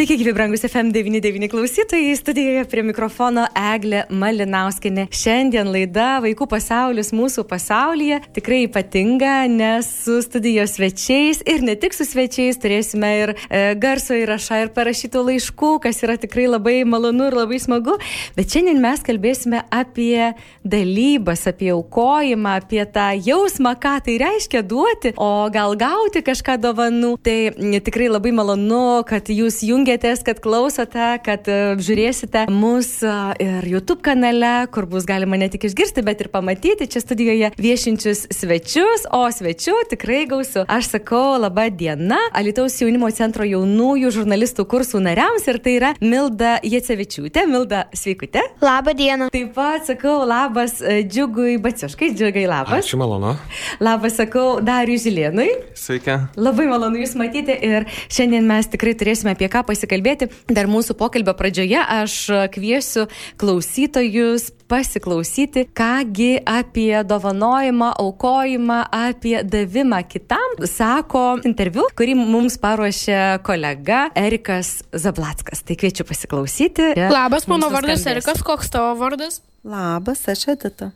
Sveiki, gyvi brangus FM99 klausytojai. Studijoje prie mikrofono Eglė Malinauskinė. Šiandien laida Vaikų pasaulis mūsų pasaulyje tikrai ypatinga, nes su studijos svečiais ir ne tik su svečiais turėsime ir e, garso įrašą, ir parašytų laiškų, kas yra tikrai labai malonu ir labai smagu. Bet šiandien mes kalbėsime apie dalybas, apie aukojimą, apie tą jausmą, ką tai reiškia duoti, o gal gauti kažką dovanų. Tai tikrai labai malonu, kad jūs jungiate jungiatės, kad klausote, kad e, žiūrėsite mus e, ir YouTube kanale, kur bus galima ne tik išgirsti, bet ir pamatyti čia studijoje viešinčius svečius, o svečių tikrai gausiu. Aš sakau laba diena Alitaus jaunimo centro jaunųjų žurnalistų kursų nariams ir tai yra Milda Jecevičiūtė. Milda, sveikute. Labą dieną. Taip pat sakau labas e, Džiugui Baciuškai, Džiugai labas. Ačiū malonu. Labas sakau Dariui Žilienui. Sveiki. Labai malonu Jūs matyti ir šiandien mes tikrai turėsime apie ką pasikalbėti. Dar mūsų pokalbio pradžioje aš kviesiu klausytojus pasiklausyti, kągi apie dovanojimą, aukojimą, apie davimą kitam sako interviu, kurį mums paruošė kolega Erikas Zablackas. Tai kviečiu pasiklausyti. Labas, mano vardas Erikas, koks tavo vardas? Labas, aš Edita.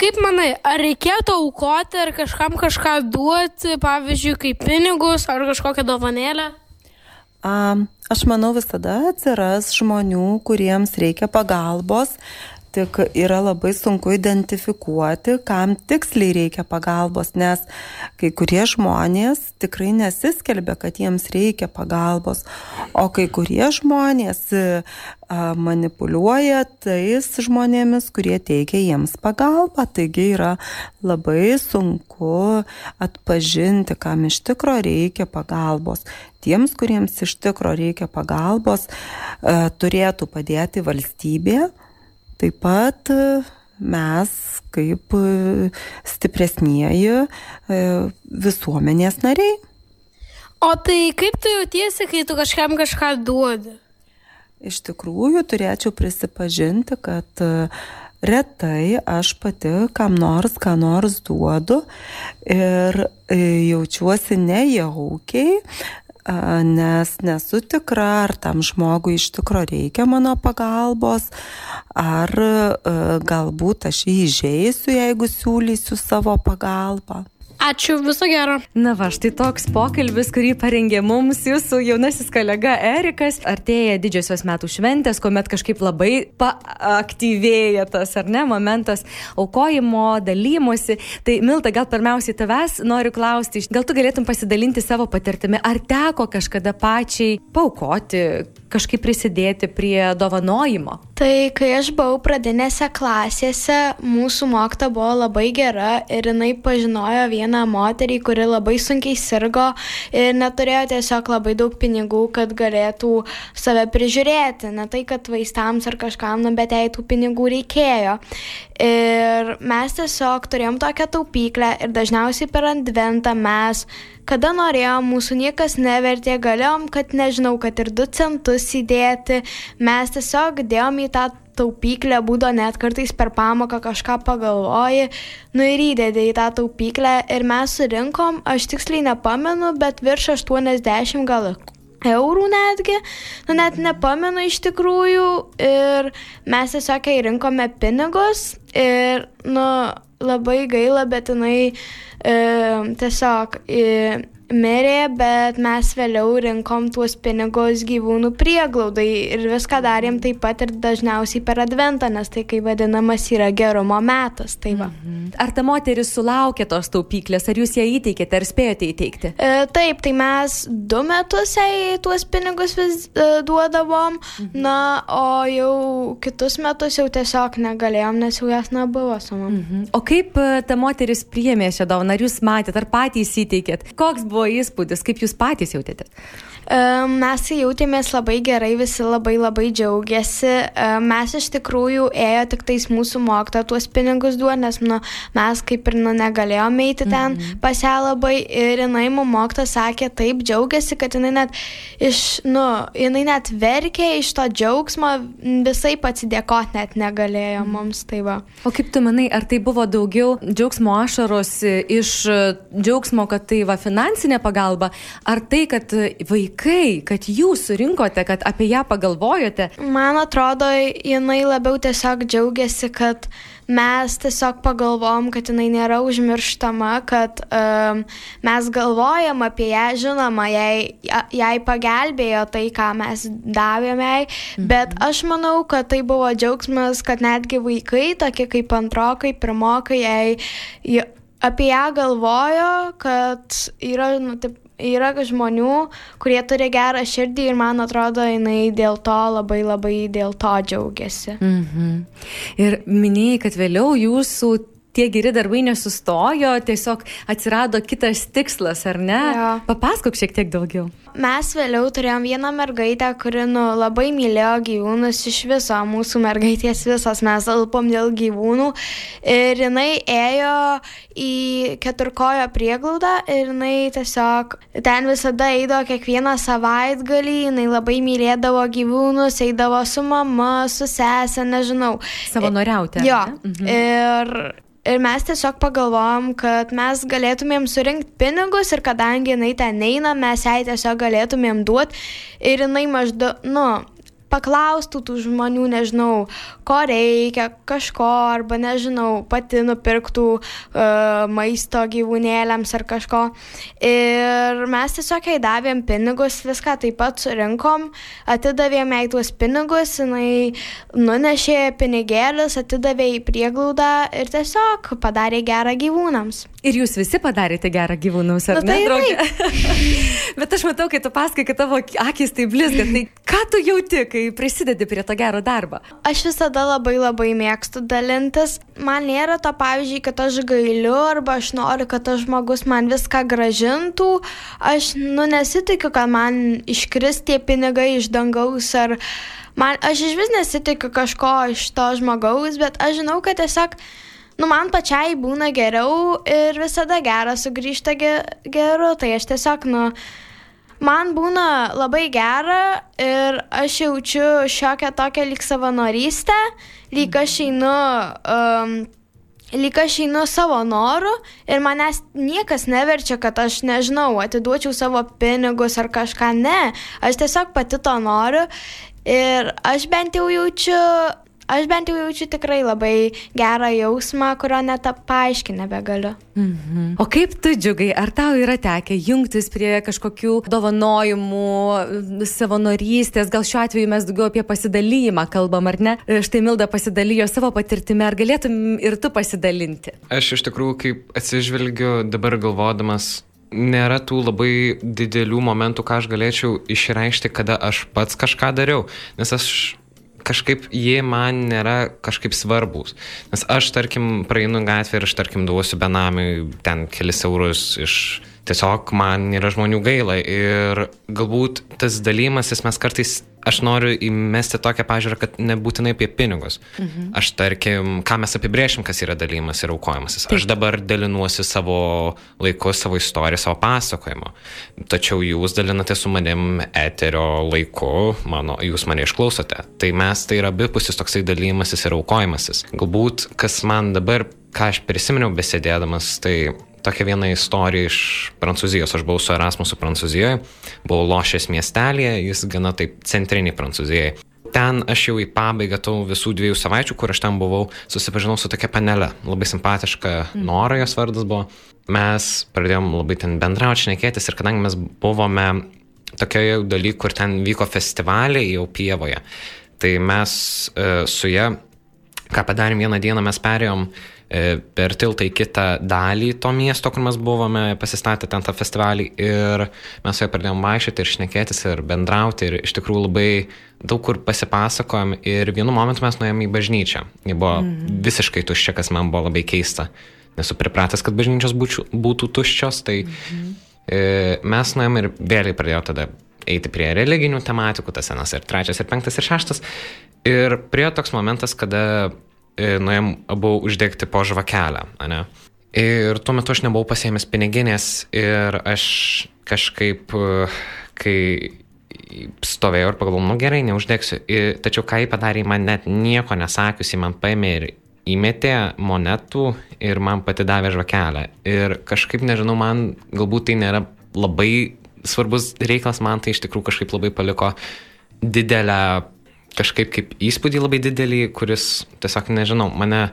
Kaip manai, ar reikėtų aukoti, ar kažkam kažką duoti, pavyzdžiui, kaip pinigus, ar kažkokią dovanėlę? Aš manau, visada atsiras žmonių, kuriems reikia pagalbos, tik yra labai sunku identifikuoti, kam tiksliai reikia pagalbos, nes kai kurie žmonės tikrai nesiskelbia, kad jiems reikia pagalbos, o kai kurie žmonės manipuliuoja tais žmonėmis, kurie teikia jiems pagalbą. Taigi yra labai sunku atpažinti, kam iš tikro reikia pagalbos. Tiems, kuriems iš tikro reikia pagalbos, turėtų padėti valstybė Taip pat e, mes kaip e, stipresnieji e, visuomenės nariai. O tai kaip tu jautiesi, kai tu kažkam kažką duodi? Iš tikrųjų, turėčiau prisipažinti, kad retai aš pati kam nors ką nors duodu ir jaučiuosi nejaukiai, nes nesu tikra, ar tam žmogui iš tikro reikia mano pagalbos, ar galbūt aš jį įžeisiu, jeigu siūlysiu savo pagalbą. Ačiū, viso gero. Na va, štai toks pokalbis, kurį parengė mums jūsų jaunasis kolega Erikas. Artėja didžiosios metų šventės, kuomet kažkaip labai paaktyvėja tas, ar ne, momentas aukojimo, dalymosi. Tai Milta, gal pirmiausiai tavęs noriu klausti, gal tu galėtum pasidalinti savo patirtimi, ar teko kažkada pačiai paukoti, kažkaip prisidėti prie dovanojimo? Tai kai aš buvau pradinėse klasėse, mūsų mokta buvo labai gera ir jinai pažinojo vieną moterį, kuri labai sunkiai sirgo ir neturėjo tiesiog labai daug pinigų, kad galėtų save prižiūrėti. Ne tai, kad vaistams ar kažkam, nu, bet jai tų pinigų reikėjo. Ir mes tiesiog turėjom tokią taupyklę ir dažniausiai per adventą mes kada norėjom, mūsų niekas nevertė, galėjom, kad nežinau, kad ir 2 centus įdėti, mes tiesiog dėjom į tą taupyklę, būdo net kartais per pamoką kažką pagalvoji, nu ir įdėdė į tą taupyklę ir mes surinkom, aš tiksliai nepamenu, bet virš 80 gal eurų netgi, nu net nepamenu iš tikrųjų ir mes tiesiog įrinkome pinigus ir, nu, labai gaila, bet jinai e, tiesiog e, mirė, bet mes vėliau rinkom tuos pinigus gyvūnų prieglaudai ir viską darėm taip pat ir dažniausiai per adventą, nes tai kaip vadinamas yra gerumo metas. Tai va. mhm. Ar ta moteris sulaukė tos taupyklės, ar jūs ją įteikėte, ar spėjote įteikti? E, taip, tai mes du metus jai tuos pinigus vis e, duodavom, mhm. na, o jau kitus metus jau tiesiog negalėjom, nes jau jas nebuvo su mumis. Mhm. O kaip e, ta moteris priėmė šią dovaną, ar jūs matėt, ar patys įteikėt? Koks buvo buvo įspūdis, kaip jūs patys jautėtės? Mes jautėmės labai gerai, visi labai labai džiaugiasi. Mes iš tikrųjų ėjo tik tais mūsų mokytoja tuos pinigus duo, nes nu, mes kaip ir nu, negalėjome eiti ten mm -hmm. pas ją labai ir jinai mums mokytoja sakė taip, džiaugiasi, kad jinai net iš, nu, jinai net verkė iš to džiaugsmo, visai atsidėkoti net negalėjo -hmm. mums. Tai va. o kaip tu manai, ar tai buvo daugiau džiaugsmo ašaros iš džiaugsmo, kad tai va finansinė pagalba, ar tai, kad vaikai kad jūs surinkote, kad apie ją pagalvojote? Man atrodo, jinai labiau tiesiog džiaugiasi, kad mes tiesiog pagalvom, kad jinai nėra užmirštama, kad um, mes galvojam apie ją, žinoma, jai, jai pagelbėjo tai, ką mes davėme jai, mhm. bet aš manau, kad tai buvo džiaugsmas, kad netgi vaikai, tokie kaip antrokai, pirmokai, jai apie ją galvojo, kad yra, nu, taip, yra žmonių, kurie turi gerą širdį ir man atrodo, jinai dėl to labai labai dėl to džiaugiasi. Mhm. Ir minėjai, kad vėliau jūsų tie geri darbai nesustojo, tiesiog atsirado kitas tikslas, ar ne? Ja. Papasakok šiek tiek daugiau. Mes vėliau turėjom vieną mergaitę, kuri nu, labai mylėjo gyvūnus iš viso, mūsų mergaitės visos mes alpom dėl gyvūnų. Ir jinai ėjo į keturkojo prieglaudą ir jinai tiesiog ten visada eidavo kiekvieną savaitgalį, jinai labai mylėdavo gyvūnus, eidavo su mama, su sesė, nežinau. Savanoriauti. Jo. Mhm. Ir Ir mes tiesiog pagalvojom, kad mes galėtumėm surinkti pinigus ir kadangi jinai ten eina, mes jai tiesiog galėtumėm duoti ir jinai maždaug, nu, paklaustų tų žmonių, nežinau, ko reikia, kažko, arba nežinau, pati nupirktų uh, maisto gyvūnėliams ar kažko. Ir mes tiesiog jai davėm pinigus, viską taip pat surinkom, atidavėm jai tuos pinigus, jinai nunešė pinigėlius, atidavė į prieglaudą ir tiesiog padarė gerą gyvūnams. Ir jūs visi padarėte gerą gyvūnams, ar nu, tai ne, draugė? Bet aš matau, kai tu pasakai, kad tavo akis tai blizga, tai ką tu jauti, kai prisidedi prie to gero darbo? Aš visada labai labai mėgstu dalintis. Man nėra to, pavyzdžiui, kad aš gailiu arba aš noriu, kad tas žmogus man viską gražintų. Aš, nu, nesitikiu, kad man iškris tie pinigai iš dangaus ar... Man, aš iš vis nesitikiu kažko iš to žmogaus, bet aš žinau, kad tiesiog nu, man pačiai būna geriau ir visada gera sugrįžta ge geru, tai aš tiesiog, nu, man būna labai gera ir aš jaučiu šiokią tokią lyg savanorystę, lyg aš einu... Um, lyg aš einu savo noru ir manęs niekas neverčia, kad aš nežinau, atiduočiau savo pinigus ar kažką. Ne, aš tiesiog pati to noriu ir aš bent jau jaučiu Aš bent jau jaučiu tikrai labai gerą jausmą, kurio net paaiškinti nebegaliu. Mhm. O kaip tu džiugai, ar tau yra tekę jungtis prie kažkokių dovanojimų, savanorystės, gal šiuo atveju mes daugiau apie pasidalymą kalbam, ar ne? Štai Milda pasidalijo savo patirtimi, ar galėtum ir tu pasidalinti? Aš iš tikrųjų, kaip atsižvelgiu dabar galvodamas nėra tų labai didelių momentų, ką aš galėčiau išreikšti, kada aš pats kažką dariau. Nes aš kažkaip jie man nėra kažkaip svarbus. Nes aš, tarkim, praeinu gatvę ir aš, tarkim, duosiu benamiui ten kelis eurus iš tiesiog man yra žmonių gaila ir galbūt tas dalymasis mes kartais aš noriu įmesti tokią pažiūrą, kad nebūtinai apie pinigus. Mhm. Aš tarkim, ką mes apibrėšim, kas yra dalymas ir aukojimasis. Aš dabar dalinuosi savo laiku, savo istoriją, savo pasakojimu. Tačiau jūs dalinate su manim eterio laiku, mano, jūs mane išklausote. Tai mes tai yra abipusis toksai dalymasis ir aukojimasis. Galbūt, kas man dabar, ką aš prisiminiau besėdėdamas, tai tokia viena istorija iš Prancūzijos. Aš buvau su Erasmusu Prancūzijoje, buvau lošęs miestelėje, jis gana taip centriniai Prancūzijai. Ten aš jau į pabaigą tų visų dviejų savaičių, kur aš ten buvau, susipažinau su tokia panelė. Labai simpatiška mm. Nora jos vardas buvo. Mes pradėjom labai ten bendrauti, šnekėtis ir kadangi mes buvome tokioje daly, kur ten vyko festivaliai jau pievoje, tai mes e, su ją, ką padarėm vieną dieną, mes perėjom per tiltą į kitą dalį to miesto, kur mes buvome pasistatę ten tą festivalį ir mes su ja pradėjom vaikščioti ir šnekėtis ir bendrauti ir iš tikrųjų labai daug kur pasipasakojom ir vienu momentu mes nuėjome į bažnyčią. Ji buvo mm. visiškai tuščia, kas man buvo labai keista. Nesu pripratęs, kad bažnyčios būčių, būtų tuščios, tai mm -hmm. E, mes nuėjom ir vėliai pradėjau tada eiti prie religinių tematikų, tas senas ir trečias, ir penktas, ir šeštas. Ir prie toks momentas, kada e, nuėjom abu uždegti po žvakelę, ne? Ir tuo metu aš nebuvau pasiėmęs piniginės ir aš kažkaip, e, kai stovėjau ir pagalvojau, nu gerai, neuždegsiu. Ir, tačiau ką jį padarė, man net nieko nesakiusi, man paėmė ir įmetė monetų ir man pati davė žvakelę. Ir kažkaip, nežinau, man galbūt tai nėra labai svarbus reikalas, man tai iš tikrųjų kažkaip labai paliko didelę, kažkaip kaip įspūdį labai didelį, kuris tiesiog, nežinau, mane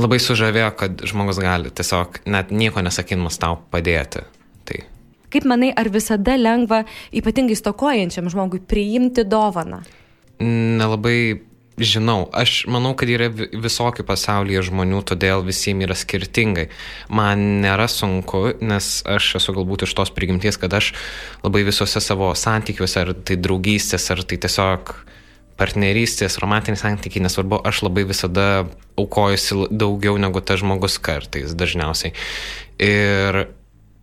labai sužavėjo, kad žmogus gali tiesiog net nieko nesakymas tau padėti. Tai. Kaip manai, ar visada lengva ypatingai stokojančiam žmogui priimti dovaną? Nelabai žinau. Aš manau, kad yra visokių pasaulyje žmonių, todėl visiems yra skirtingai. Man nėra sunku, nes aš esu galbūt iš tos prigimties, kad aš labai visose savo santykiuose, ar tai draugystės, ar tai tiesiog partnerystės, romantiniai santykiai, nesvarbu, aš labai visada aukojusi daugiau negu tas žmogus kartais dažniausiai. Ir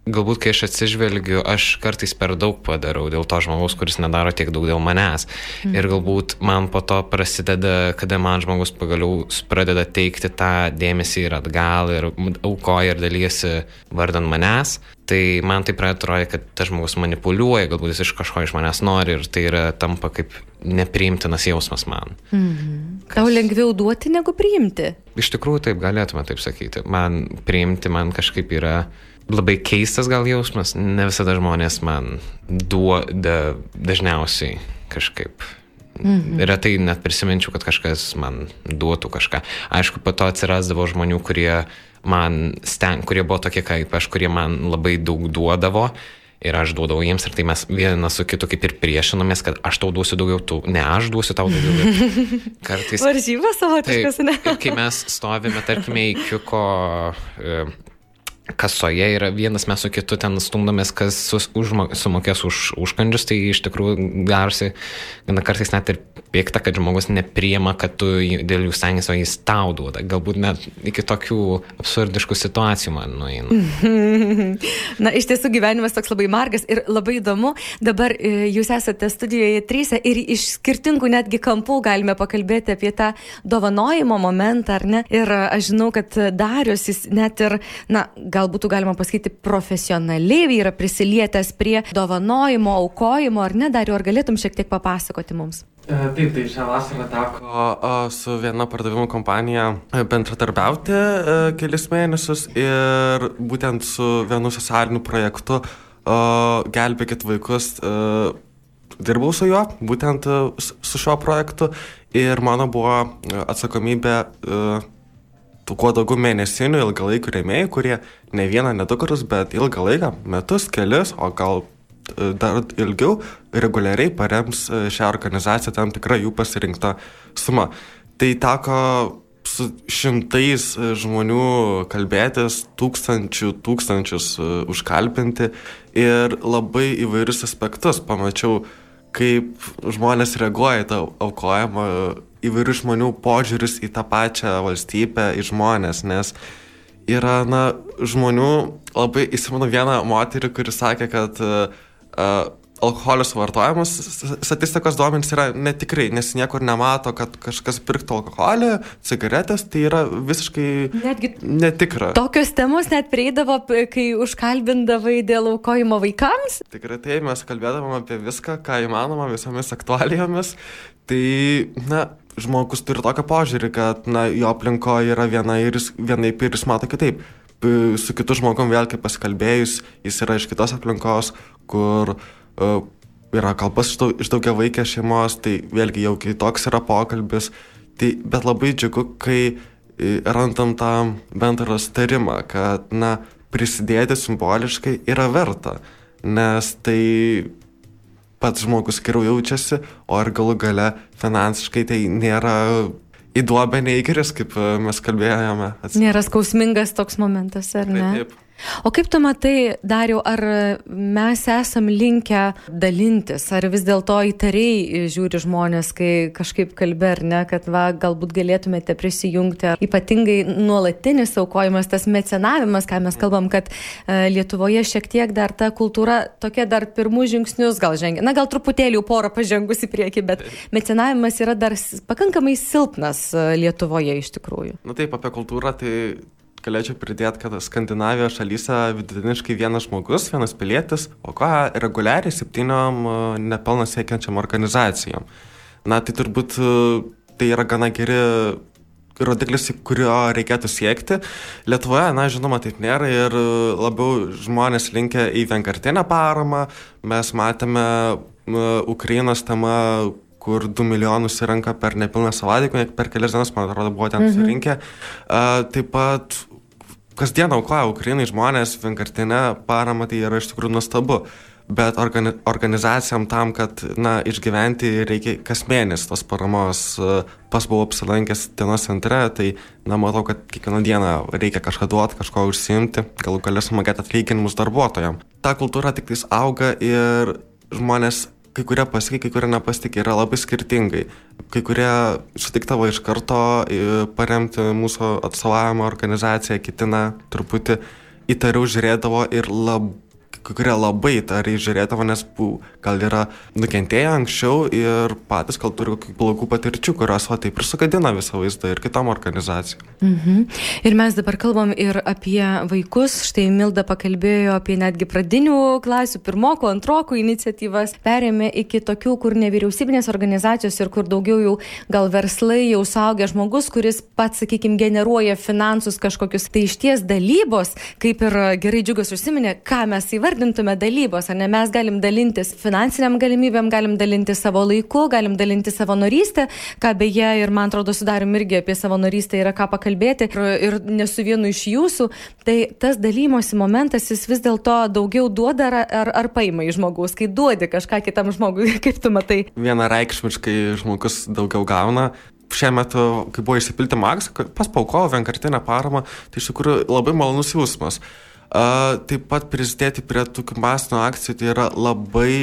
galbūt kai aš atsižvelgiu, aš kartais per daug padarau dėl to žmogaus, kuris nedaro tiek daug dėl manęs. Mm. Ir galbūt man po to prasideda, kada man žmogus pagaliau pradeda teikti tą dėmesį ir atgal ir aukoja ir dalyjasi vardant manęs. Tai man tai atrodyti, kad tas žmogus manipuliuoja, galbūt jis iš kažko iš manęs nori ir tai yra tampa kaip nepriimtinas jausmas man. Mhm. Kas... Tau lengviau duoti negu priimti? Iš tikrųjų taip galėtume taip sakyti. Man priimti man kažkaip yra labai keistas gal jausmas, ne visada žmonės man duoda dažniausiai kažkaip. Mhm. Retai net prisiminčiau, kad kažkas man duotų kažką. Aišku, po to atsirasdavo žmonių, kurie man sten, kurie buvo tokie kaip aš, kurie man labai daug duodavo. Ir aš duodavau jiems ir tai mes vienas su kitu kaip ir priešinomės, kad aš tau duosiu daugiau, tu, ne aš duosiu tau daugiau. Kartais. Varžybos savotiškas, ne? Kai mes stovime, tarkime, į kiuko e, kasoje yra vienas mes su kitu ten stumdomės, kas sus, užma, sumokės už užkandžius, tai iš tikrųjų darosi gana kartais net ir pikta, kad žmogus nepriema, kad tu dėl jų stengiasi, o jis tau duoda. Galbūt net iki tokių absurdiškų situacijų man nueina. Na, iš tiesų gyvenimas toks labai margas ir labai įdomu. Dabar e, jūs esate studijoje trysę ir iš skirtingų netgi kampų galime pakalbėti apie tą dovanojimo momentą, ar ne? Ir aš žinau, kad Darius jis net ir, na, gal būtų galima pasakyti, profesionaliai yra prisilietęs prie dovanojimo, aukojimo, ar ne, Dariu, ar galėtum šiek tiek papasakoti mums? E, taip, tai šią vasarą teko su viena pardavimų kompanija e, bendradarbiauti e, kelis mėnesius ir būtent su vienu socialiniu projektu Gelbėkit vaikus dirbau su juo, būtent su šiuo projektu ir mano buvo atsakomybė kuo daugiau mėnesinių ilgalaikių rėmėjų, kurie ne vieną, ne du kartus, bet ilgą laiką, metus, kelis, o gal e, dar ilgiau reguliariai parems e, šią organizaciją tam tikrą jų pasirinktą sumą. Tai teko su šimtais e, žmonių kalbėtis, tūkstančių, tūkstančius užkalbinti ir labai įvairius aspektus pamačiau, kaip žmonės reaguoja į tą aukojimą įvairių žmonių požiūris į tą pačią valstybę, į žmonės, nes yra, na, žmonių, labai įsimenu vieną moterį, kuri sakė, kad uh, alkoholio suvartojimas, statistikos duomenys yra netikrai, nes niekur nemato, kad kažkas pirktų alkoholį, cigaretės, tai yra visiškai Netgi netikra. Tokios temos net prieidavo, kai užkalbindavai dėl aukojimo vaikams? Tikrai tai, mes kalbėdavom apie viską, ką įmanoma, visomis aktualijomis. Tai, na, žmogus turi tokią požiūrį, kad na, jo aplinkoje yra viena ir jis, vienaip ir jis mato kitaip. Su kitu žmogum vėl kaip pasikalbėjus, jis yra iš kitos aplinkos, kur uh, yra kalbas iš daugia vaikės šeimos, tai vėlgi jau kitoks yra pokalbis. Tai, bet labai džiugu, kai e, randam tą bendrą starimą, kad na, prisidėti simboliškai yra verta, nes tai pats žmogus geriau jaučiasi, o ir galų gale finansiškai tai nėra į duobę neįgeris, kaip e, mes kalbėjome. Nėra skausmingas toks momentas, ar ne? Taip. taip. O kaip tu matai, Dariau, ar mes esam linkę dalintis, ar vis dėlto įtariai žiūri žmonės, kai kažkaip kalbė, ar ne, kad va, galbūt galėtumėte prisijungti, ar ypatingai nuolatinis aukojimas, tas mecenavimas, ką mes kalbam, kad e, Lietuvoje šiek tiek dar ta kultūra tokia dar pirmus žingsnius gal žengia, na gal truputėlį porą pažengusi prieki, bet mecenavimas yra dar pakankamai silpnas e, Lietuvoje iš tikrųjų. Na taip, apie kultūrą tai galėčiau pridėti, kad Skandinavijos šalyse vidutiniškai vienas žmogus, vienas pilietis, o ką reguliariai septyniom e, nepelno siekiančiam organizacijom. Na tai turbūt e, tai yra gana geri rodiklis, kurio reikėtų siekti. Lietuvoje, na, žinoma, taip nėra ir labiau žmonės linkia į vienkartinę paramą. Mes matėme Ukrainos tema kur 2 milijonus įranka per nepilną savaitę, per kelias dienas, man atrodo, buvo ten mhm. surinkę. Uh, taip pat kasdien aukoja Ukrainai žmonės vienkartinę paramą, tai yra iš tikrųjų nuostabu. Bet organi organizacijam tam, kad na, išgyventi reikia kas mėnesį tos paramos. Pas buvau apsilankęs dienos centre, tai na, matau, kad kiekvieną dieną reikia kažką duoti, kažko užsiimti, galų galę sumokėti atlyginimus darbuotojams. Ta kultūra tik tais auga ir žmonės kai kurie pasitikė, kai kurie nepasitikė, yra labai skirtingai. Kai kurie sutiktavo iš karto paremti mūsų atstovavimo organizaciją, kitina truputį įtariau žiūrėdavo ir labai kurie labai įtariai žiūrėdavo, nes gal yra nukentėję anksčiau ir patys gal turi kokių blogų patirčių, kurios va taip ir sugadina visą vaizdą ir kitom organizacijom. Mhm. Ir mes dabar kalbam ir apie vaikus. Štai Milda pakalbėjo apie netgi pradinių klasių, pirmokų, antrokų iniciatyvas. Perėmė iki tokių, kur nevyriausybinės organizacijos ir kur daugiau jau gal verslai, jau saugia žmogus, kuris pats, sakykime, generuoja finansus kažkokius. Tai iš ties dalybos, kaip ir gerai džiugas užsiminė, ką mes įvardiname įvardintume dalybos, ar ne mes galim dalintis finansiniam galimybėm, galim dalinti savo laiku, galim dalinti savo norystę, ką beje ir man atrodo sudarim irgi apie savo norystę yra ką pakalbėti ir, ir nesu vienu iš jūsų, tai tas dalymosi momentas jis vis dėlto daugiau duoda ar, ar, ar paima į žmogaus, kai duodi kažką kitam žmogui, kaip tu matai. Vienareikšmiškai žmogus daugiau gauna, šiemet, kai buvo išsipilti Max, pas paukovo vienkartinę paramą, tai iš tikrųjų labai malonus jausmas. Taip pat prisidėti prie tokių masinių akcijų tai yra labai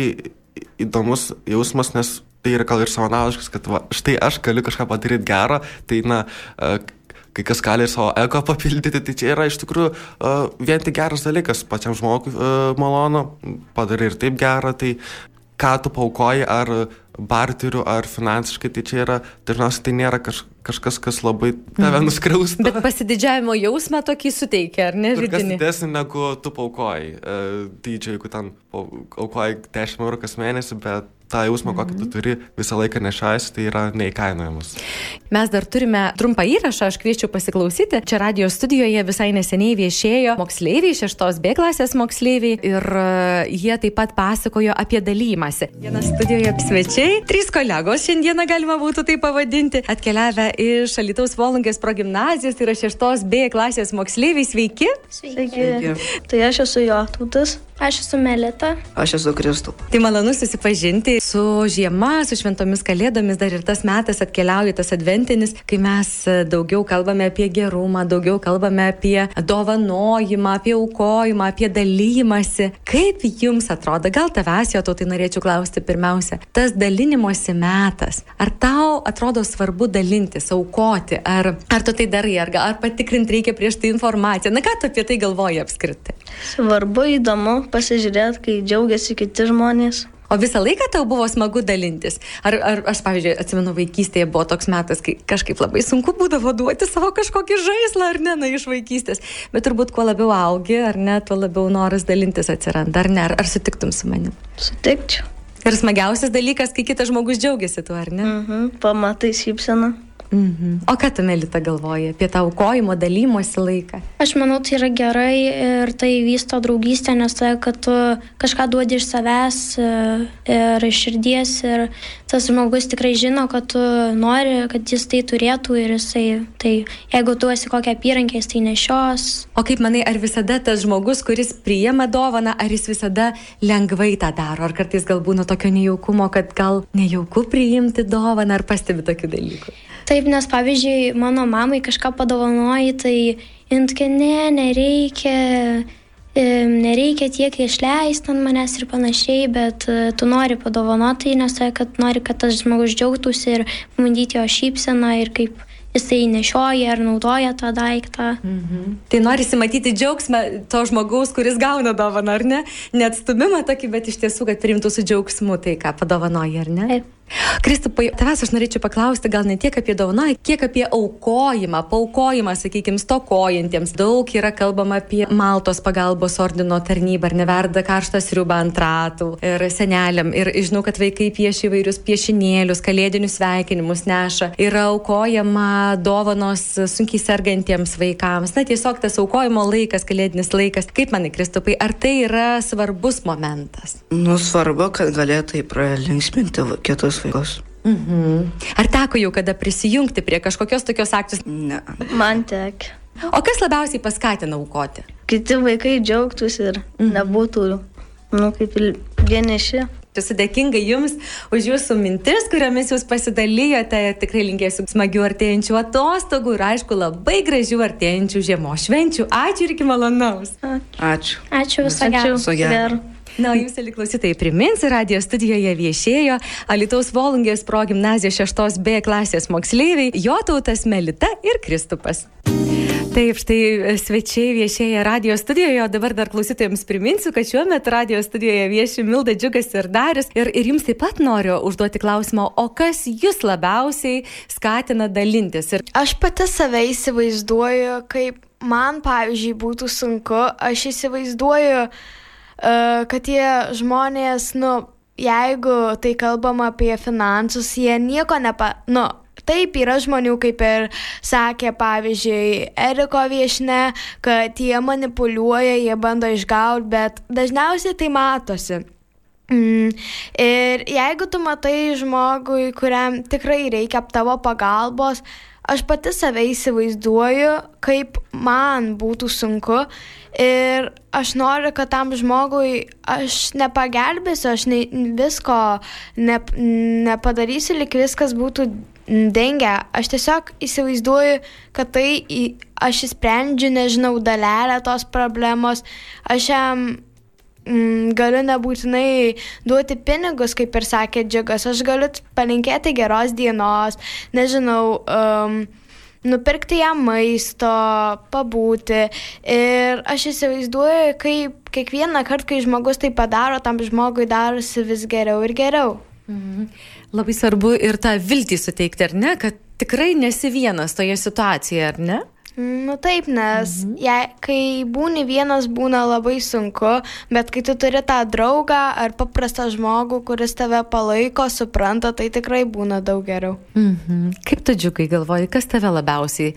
įdomus jausmas, nes tai yra gal ir savanaudiškas, kad va, štai aš galiu kažką padaryti gerą, tai na, kai kas gali ir savo eko papildyti, tai čia yra iš tikrųjų uh, vien tik geras dalykas, pačiam žmogui uh, malonu, padarai ir taip gerą, tai ką tu paukoji, ar barteriu, ar finansiškai, tai čia yra, dažniausiai tai nėra kažkas kažkas, kas labai tave mhm. nuskriaustų. Bet pasididžiavimo jausmą tokį suteikia, ar ne? Kas didesnį negu tu paukoji. Uh, dydžio, jeigu ten aukoji 10 eurų kas mėnesį, bet tą jausmą, kokį tu mhm. turi visą laiką nešais, tai yra neįkainojamas. Mes dar turime trumpą įrašą, aš kviečiu pasiklausyti. Čia radio studijoje visai neseniai viešėjo moksleiviai, šeštos B klasės moksleiviai ir uh, jie taip pat pasakojo apie dalymąsi. Vienas studijoje svečiai, trys kolegos šiandieną galima būtų tai pavadinti, atkeliavę iš Alitaus Volungės progymnazijos, tai yra šeštos B klasės moksleiviai. Sveiki. Sveiki. Sveiki. Tai aš esu Jotutas. Aš esu Melita. Aš esu Kristų. Tai malonu susipažinti su žiema, su šventomis kalėdomis, dar ir tas metas atkeliauja, tas adventinis, kai mes daugiau kalbame apie gerumą, daugiau kalbame apie dovanojimą, apie aukojimą, apie dalymasi. Kaip jums atrodo, gal tavęs jo to tai norėčiau klausti pirmiausia, tas dalinimosi metas, ar tau atrodo svarbu dalintis, aukoti, ar, ar tu tai darai, ar, ar patikrinti reikia prieš tai informaciją, na ką tu apie tai galvoji apskritai? Svarbu, įdomu, pasižiūrėti, kai džiaugiasi kiti žmonės. O visą laiką tau buvo smagu dalintis? Ar, ar aš, pavyzdžiui, atsimenu, vaikystėje buvo toks metas, kai kažkaip labai sunku būdavo duoti savo kažkokį žaislą, ar ne, na, iš vaikystės. Bet turbūt kuo labiau augi, ar ne, tuo labiau noras dalintis atsiranda, ar ne, ar, ar sutiktum su manim? Sutikčiau. Ir smagiausias dalykas, kai kitas žmogus džiaugiasi tuo, ar ne? Mhm, pamatai šypseną. Mhm. O ką tu, Melita, galvoji apie tą aukojimo dalymosi laiką? Aš manau, tai yra gerai ir tai vysto draugystę, nes tai, kad tu kažką duodi iš savęs e, ir iš širdies ir tas žmogus tikrai žino, kad tu nori, kad jis tai turėtų ir jisai, tai jeigu tu esi kokią apyrankę, jis tai nešios. O kaip manai, ar visada tas žmogus, kuris priima dovaną, ar jis visada lengvai tą daro, ar kartais gal būna tokio nejaukumo, kad gal nejauku priimti dovaną, ar pastebi tokių dalykų? Taip, nes pavyzdžiui, mano mamai kažką padovanoji, tai jin tokia, ne, nereikia, nereikia tiek išleisti ant manęs ir panašiai, bet e, tu nori padovanoti, nes tai, kad nori, kad tas žmogus džiaugtųsi ir pamandyti jo šypseną ir kaip jisai nešioja ar naudoja tą daiktą. Mhm. Tai norisi matyti džiaugsmą to žmogaus, kuris gauna dovaną, ar ne? Net stumimą tokį, bet iš tiesų, kad priimtų su džiaugsmu tai, ką padovanoja, ar ne? Taip. Kristupai, tavęs aš norėčiau paklausti gal ne tiek apie dovaną, kiek apie aukojimą, paukojimą, sakykime, stokojantiems. Daug yra kalbama apie Maltos pagalbos ordino tarnybą, ar neverda karštas riuba ant ratų ir seneliam. Ir žinau, kad vaikai piešia įvairius piešinėlius, kalėdinius sveikinimus neša. Yra aukojama dovanos sunkiai sergantiems vaikams. Na, tiesiog tas aukojimo laikas, kalėdinis laikas. Kaip manai, Kristupai, ar tai yra svarbus momentas? Nu, svarbu, kad galėtų pralinksminti kitus tuos vaikus. Mhm. Ar teko jau kada prisijungti prie kažkokios tokios akcijos? Ne. Man tek. O kas labiausiai paskatina aukoti? Kiti vaikai džiaugtųsi ir mhm. nebūtų, nu, kaip ir vieniši. Esu dėkinga Jums už Jūsų mintis, kuriomis Jūs pasidalijote. Tikrai linkėsiu smagių artėjančių atostogų ir, aišku, labai gražių artėjančių žiemos švenčių. Ačiū ir iki malonaus. Ačiū. Ačiū visą gerą. Na, jūs, eli klausytojai, priminsiu, radio studijoje viešėjo Alitaus Volungės progymnazijos 6B klasės moksleiviai Jotautas Melita ir Kristupas. Taip, štai svečiai viešėja radio studijoje, o dabar dar klausytojams priminsiu, kad šiuo metu radio studijoje vieši Milda Džiugas ir Darius. Ir, ir jums taip pat noriu užduoti klausimą, o kas jūs labiausiai skatina dalintis? Ir... Aš pati save įsivaizduoju, kaip man, pavyzdžiui, būtų sunku, aš įsivaizduoju, E, kad tie žmonės, nu, jeigu tai kalbam apie finansus, jie nieko nepa... Nu, Taip yra žmonių, kaip ir sakė, pavyzdžiui, Eriko viešne, kad jie manipuliuoja, jie bando išgauti, bet dažniausiai tai matosi. Mm. Ir jeigu tu matai žmogui, kuriam tikrai reikia tavo pagalbos, aš pati save įsivaizduoju, kaip man būtų sunku Ir aš noriu, kad tam žmogui aš nepagelbėsiu, aš ne, visko ne, nepadarysiu, lik viskas būtų dengia. Aš tiesiog įsivaizduoju, kad tai aš įsprendžiu, nežinau, dalelę tos problemos. Aš jam mm, galiu nebūtinai duoti pinigus, kaip ir sakė Džiugas, aš galiu palinkėti geros dienos, nežinau. Um, nupirkti jam maisto, pabūti. Ir aš įsivaizduoju, kaip kiekvieną kartą, kai žmogus tai padaro, tam žmogui darosi vis geriau ir geriau. Mhm. Labai svarbu ir tą viltį suteikti, ar ne, kad tikrai nesi vienas toje situacijoje, ar ne? Nu taip, nes mhm. jei, kai būni vienas būna labai sunku, bet kai tu turi tą draugą ar paprastą žmogų, kuris tave palaiko, supranta, tai tikrai būna daug geriau. Mhm. Kaip tu džiugai galvoji, kas tave labiausiai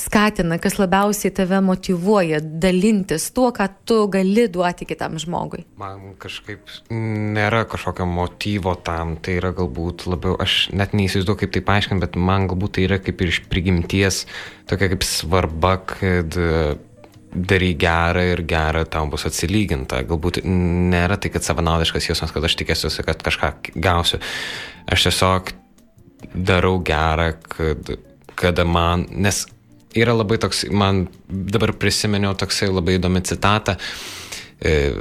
skatina, kas labiausiai tave motivuoja dalintis tuo, ką tu gali duoti kitam žmogui? Man kažkaip nėra kažkokio motyvo tam, tai yra galbūt labiau, aš net neįsivaizduoju, kaip tai paaiškinti, bet man galbūt tai yra kaip ir iš prigimties tokia kaip svarba, kad darai gerą ir gerą tau bus atsilyginta. Galbūt nėra tai, kad savanaudiškas jausmas, kad aš tikėsiuosi, kad kažką gausiu. Aš tiesiog darau gerą, kad kada man, nes yra labai toks, man dabar prisiminiau toksai labai įdomi citata, e,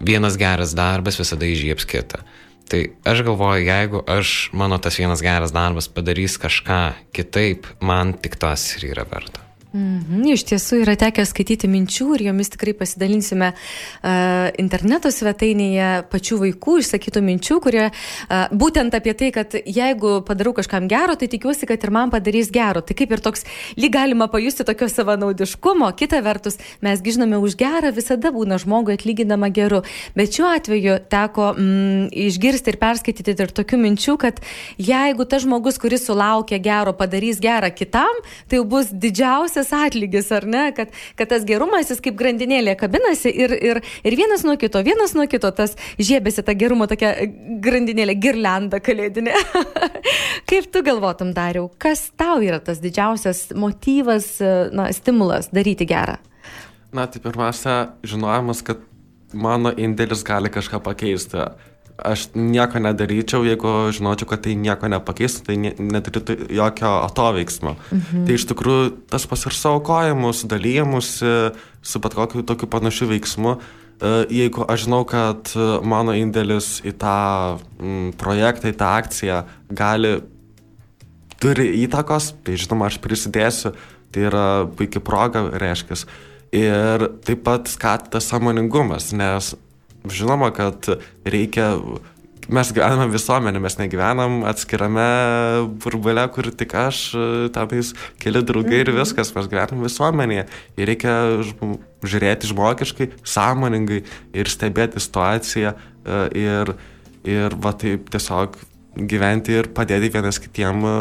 vienas geras darbas visada įžieps kitą. Tai aš galvoju, jeigu aš, mano tas vienas geras darbas padarys kažką kitaip, man tik tas ir yra verta. Mhm, iš tiesų yra tekę skaityti minčių ir jomis tikrai pasidalinsime uh, interneto svetainėje pačių vaikų išsakytų minčių, kurie uh, būtent apie tai, kad jeigu padarau kažkam gero, tai tikiuosi, kad ir man padarys gero. Tai kaip ir toks, lyg galima pajusti tokio savanaudiškumo, kita vertus, mes žinome, už gerą visada būna žmogui atlyginama geru. Bet šiuo atveju teko mm, išgirsti ir perskaityti ir tokių minčių, kad jeigu tas žmogus, kuris sulaukia gero, padarys gerą kitam, tai jau bus didžiausias didžiausias atlygis, ar ne, kad, kad tas gerumas jis kaip grandinėlė kabinasi ir, ir, ir vienas nuo kito, vienas nuo kito tas žiebėsi tą gerumo tokia grandinėlė, girlanda kalėdinė. kaip tu galvotum, Dariau, kas tau yra tas didžiausias motyvas, na, stimulas daryti gerą? Na, tai pirmiausia, žinojimas, kad mano indėlis gali kažką pakeisti. Aš nieko nedaryčiau, jeigu žinočiau, kad tai nieko nepakeistų, tai ne, nedarytų jokio atoveiksmo. Mhm. Tai iš tikrųjų tas pas ir savo kojimus, dalyjimus su bet kokiu tokiu panašiu veiksmu, e, jeigu aš žinau, kad mano indėlis į tą m, projektą, į tą akciją gali, turi įtakos, tai žinoma, aš prisidėsiu, tai yra puikia proga, reiškia. Ir taip pat skatas samoningumas, nes žinoma, kad reikia mes gyvename visuomenė, mes negyvenam atskirame burbule, kur tik aš, tenais keli draugai ir mhm. viskas, mes gyvenam visuomenėje. Ir reikia žiūrėti žmogiškai, sąmoningai ir stebėti situaciją e, ir, ir va taip tiesiog gyventi ir padėti vienas kitiem e,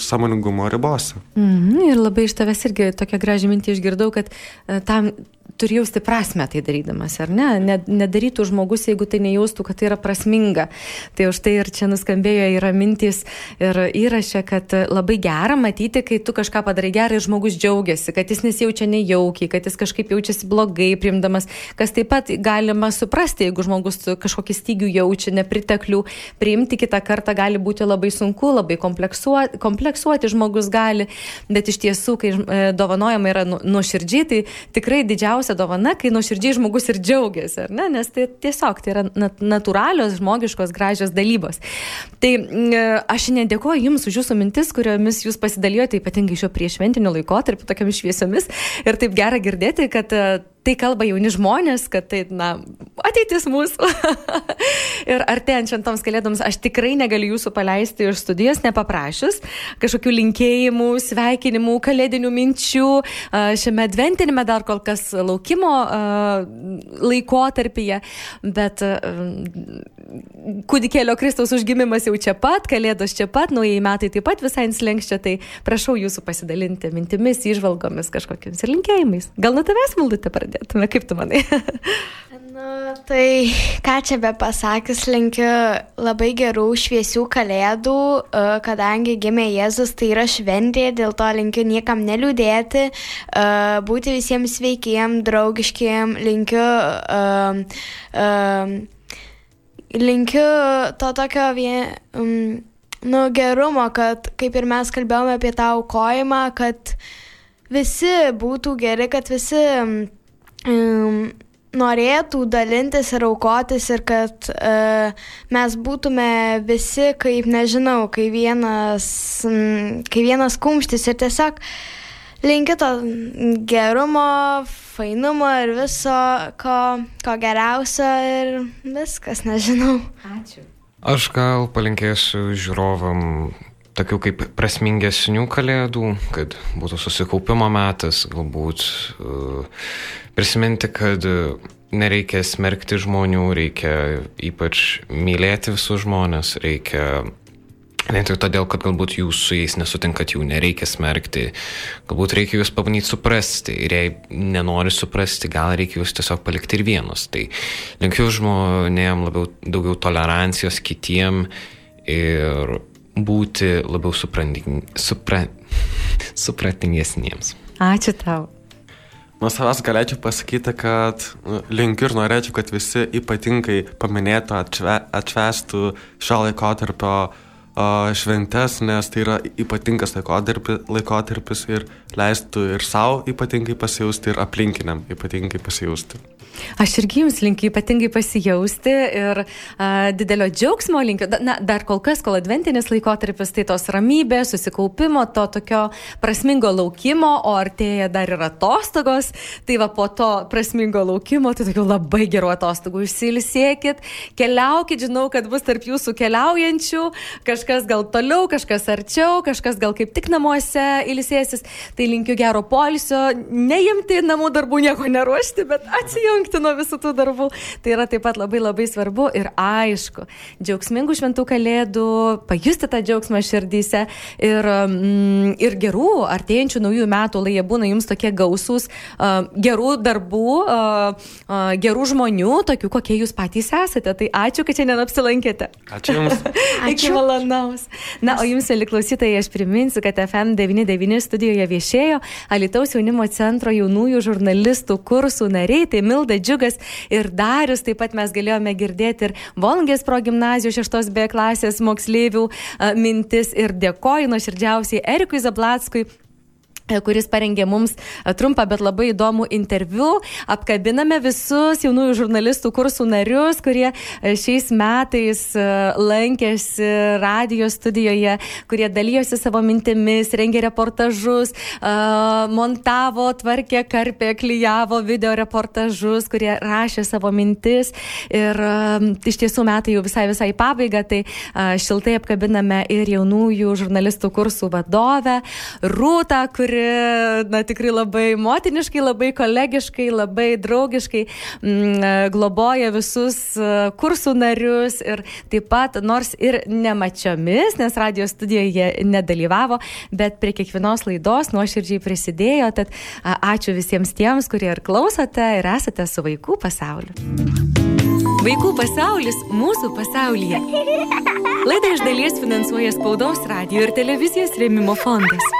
sąmoningumo ribose. Mm, ir labai iš tavęs irgi tokią gražią mintį išgirdau, kad e, tam turi jausti prasme tai darydamas, ar ne? ne? Nedarytų žmogus, jeigu tai nejaustų, kad tai yra prasminga. Tai už tai ir čia nuskambėjo yra mintys ir įrašė, kad labai gera matyti, kai tu kažką padarai gerai ir žmogus džiaugiasi, kad jis nesijaučia nejaukiai, kad jis kažkaip jaučiasi blogai priimdamas, kas taip pat galima suprasti, jeigu žmogus kažkokį stygių jaučia, nepriteklių, priimti kitą kartą gali būti labai sunku, labai kompleksuoti, kompleksuoti žmogus gali, bet iš tiesų, kai e, dovanojama yra nu, nuoširdžiai, tai tikrai didžiausia didžiausia dovana, kai nuoširdžiai žmogus ir džiaugiasi, ar ne? Nes tai tiesiog tai yra natūralios, žmogiškos, gražios dalybos. Tai aš nedėkoju Jums už Jūsų mintis, kuriomis Jūs pasidalijote ypatingai šio priešventiniu laikotarpiu, tokiamis šviesiomis. Ir taip gera girdėti, kad tai kalba jauni žmonės, kad tai, na, ateitis mūsų. ir artėjant šventoms kalėdoms, aš tikrai negaliu jūsų paleisti iš studijos, nepaprašus kažkokių linkėjimų, sveikinimų, kalėdinių minčių. Šiame adventinėme dar kol kas laukimo laikotarpyje, bet kūdikėlio Kristaus užgimimas jau čia pat, kalėdos čia pat, naujai metai taip pat visai inslenkščia, tai prašau jūsų pasidalinti mintimis, išvalgomis kažkokiamis ir linkėjimais. Gal nuo tavęs maldute pradėti? Pradėtume, kaip tu manai? nu, tai ką čia be pasakys, linkiu labai gerų šviesių kalėdų, e, kadangi gimė Jėzus, tai yra šventė, dėl to linkiu niekam neliūdėti, e, būti visiems sveikiem, draugiškiem, linkiu. Uh, uh, linkiu to tokio vien, um, nu, gerumo, kad kaip ir mes kalbėjome apie tą aukojimą, kad visi būtų geri, kad visi um, um, norėtų dalintis ir aukotis ir kad uh, mes būtume visi kaip, nežinau, kai vienas, um, kai vienas kumštis ir tiesiog linkiu to gerumo, fainumo ir viso, ko, ko geriausio ir viskas, nežinau. Ačiū. Aš gal palinkėsiu žiūrovam tokių kaip prasmingesnių kalėdų, kad būtų susikaupimo metas, galbūt uh, prisiminti, kad nereikia smerkti žmonių, reikia ypač mylėti visus žmonės, reikia Vien tik todėl, kad galbūt jūs su jais nesutinkat, jų nereikia smerkti, galbūt reikia jūs pabandyti suprasti ir jei nenori suprasti, gal reikia jūs tiesiog palikti ir vienus. Tai linkiu žmonėm labiau daugiau tolerancijos kitiem ir būti labiau supra, supratingesniems. Ačiū tau. Nuo savęs galėčiau pasakyti, kad nu, linkiu ir norėčiau, kad visi ypatingai paminėtų, atšve, atšvestų šio laikotarpio šventes, nes tai yra ypatingas laikotarpis, ir leistų ir savo ypatingai pasijausti, ir aplinkiniam ypatingai pasijausti. Aš irgi jums linkiu ypatingai pasijausti ir a, didelio džiaugsmo linkiu. Na, dar kol kas, kol adventinis laikotarpis, tai tos ramybės, susikaupimo, to tokio prasmingo laukimo, o artėja dar ir atostogos. Tai va po to prasmingo laukimo, tai tokių labai gerų atostogų išsilsėkit, keliaukit, žinau, kad bus tarp jūsų keliaujančių, kažkas gal toliau, kažkas arčiau, kažkas gal kaip tik namuose ilsėsis. Tai linkiu gero polisio, neimti namų darbų, nieko neruošti, bet atsijungti nuo visų tų darbų. Tai yra taip pat labai labai svarbu ir aišku, džiaugsmingų šventų kalėdų, pajusti tą džiaugsmą širdyse ir, mm, ir gerų artėjančių naujųjų metų, lai jie būna jums tokie gausūs, uh, gerų darbų, uh, uh, gerų žmonių, tokių kokie jūs patys esate. Tai ačiū, kad šiandien apsilankėte. Ačiū Jums. Iki malonaus. Na, o jums, mėly klausytojai, aš priminsiu, kad FM99 studijoje viešėjo Alitaus jaunimo centro jaunųjų žurnalistų kursų nariai, tai Milda Džiugas ir Darius. Taip pat mes galėjome girdėti ir Volngės progymnazijos 6 B klasės moksleivių mintis ir dėkoju nuoširdžiausiai Erikui Zablatskui kuris parengė mums e, trumpą, bet labai įdomų interviu. Apkabiname visus jaunųjų žurnalistų kursų narius, kurie e, šiais metais lankėsi radio studijoje, kurie dalyjosi savo mintimis, rengė reportažus, montavo, tvarkė, karpė, klyjavo video reportažus, kurie rašė savo mintis. Ir iš tiesų metai jau visai visai pabaiga, tai šiltai apkabiname ir jaunųjų žurnalistų kursų vadovę Rūtą, kuri kuri, na, tikrai labai motiniškai, labai kolegiškai, labai draugiškai m, mm, globoja visus e, kursų narius ir taip pat, nors ir nemačiomis, nes radio studijoje nedalyvavo, bet prie kiekvienos laidos nuoširdžiai prisidėjo, tad ačiū visiems tiems, kurie ir klausote ir esate su vaikų pasauliu. Vaikų pasaulis mūsų pasaulyje. Laidą iš dalies finansuoja spaudos radio ir televizijos rėmimo fondas.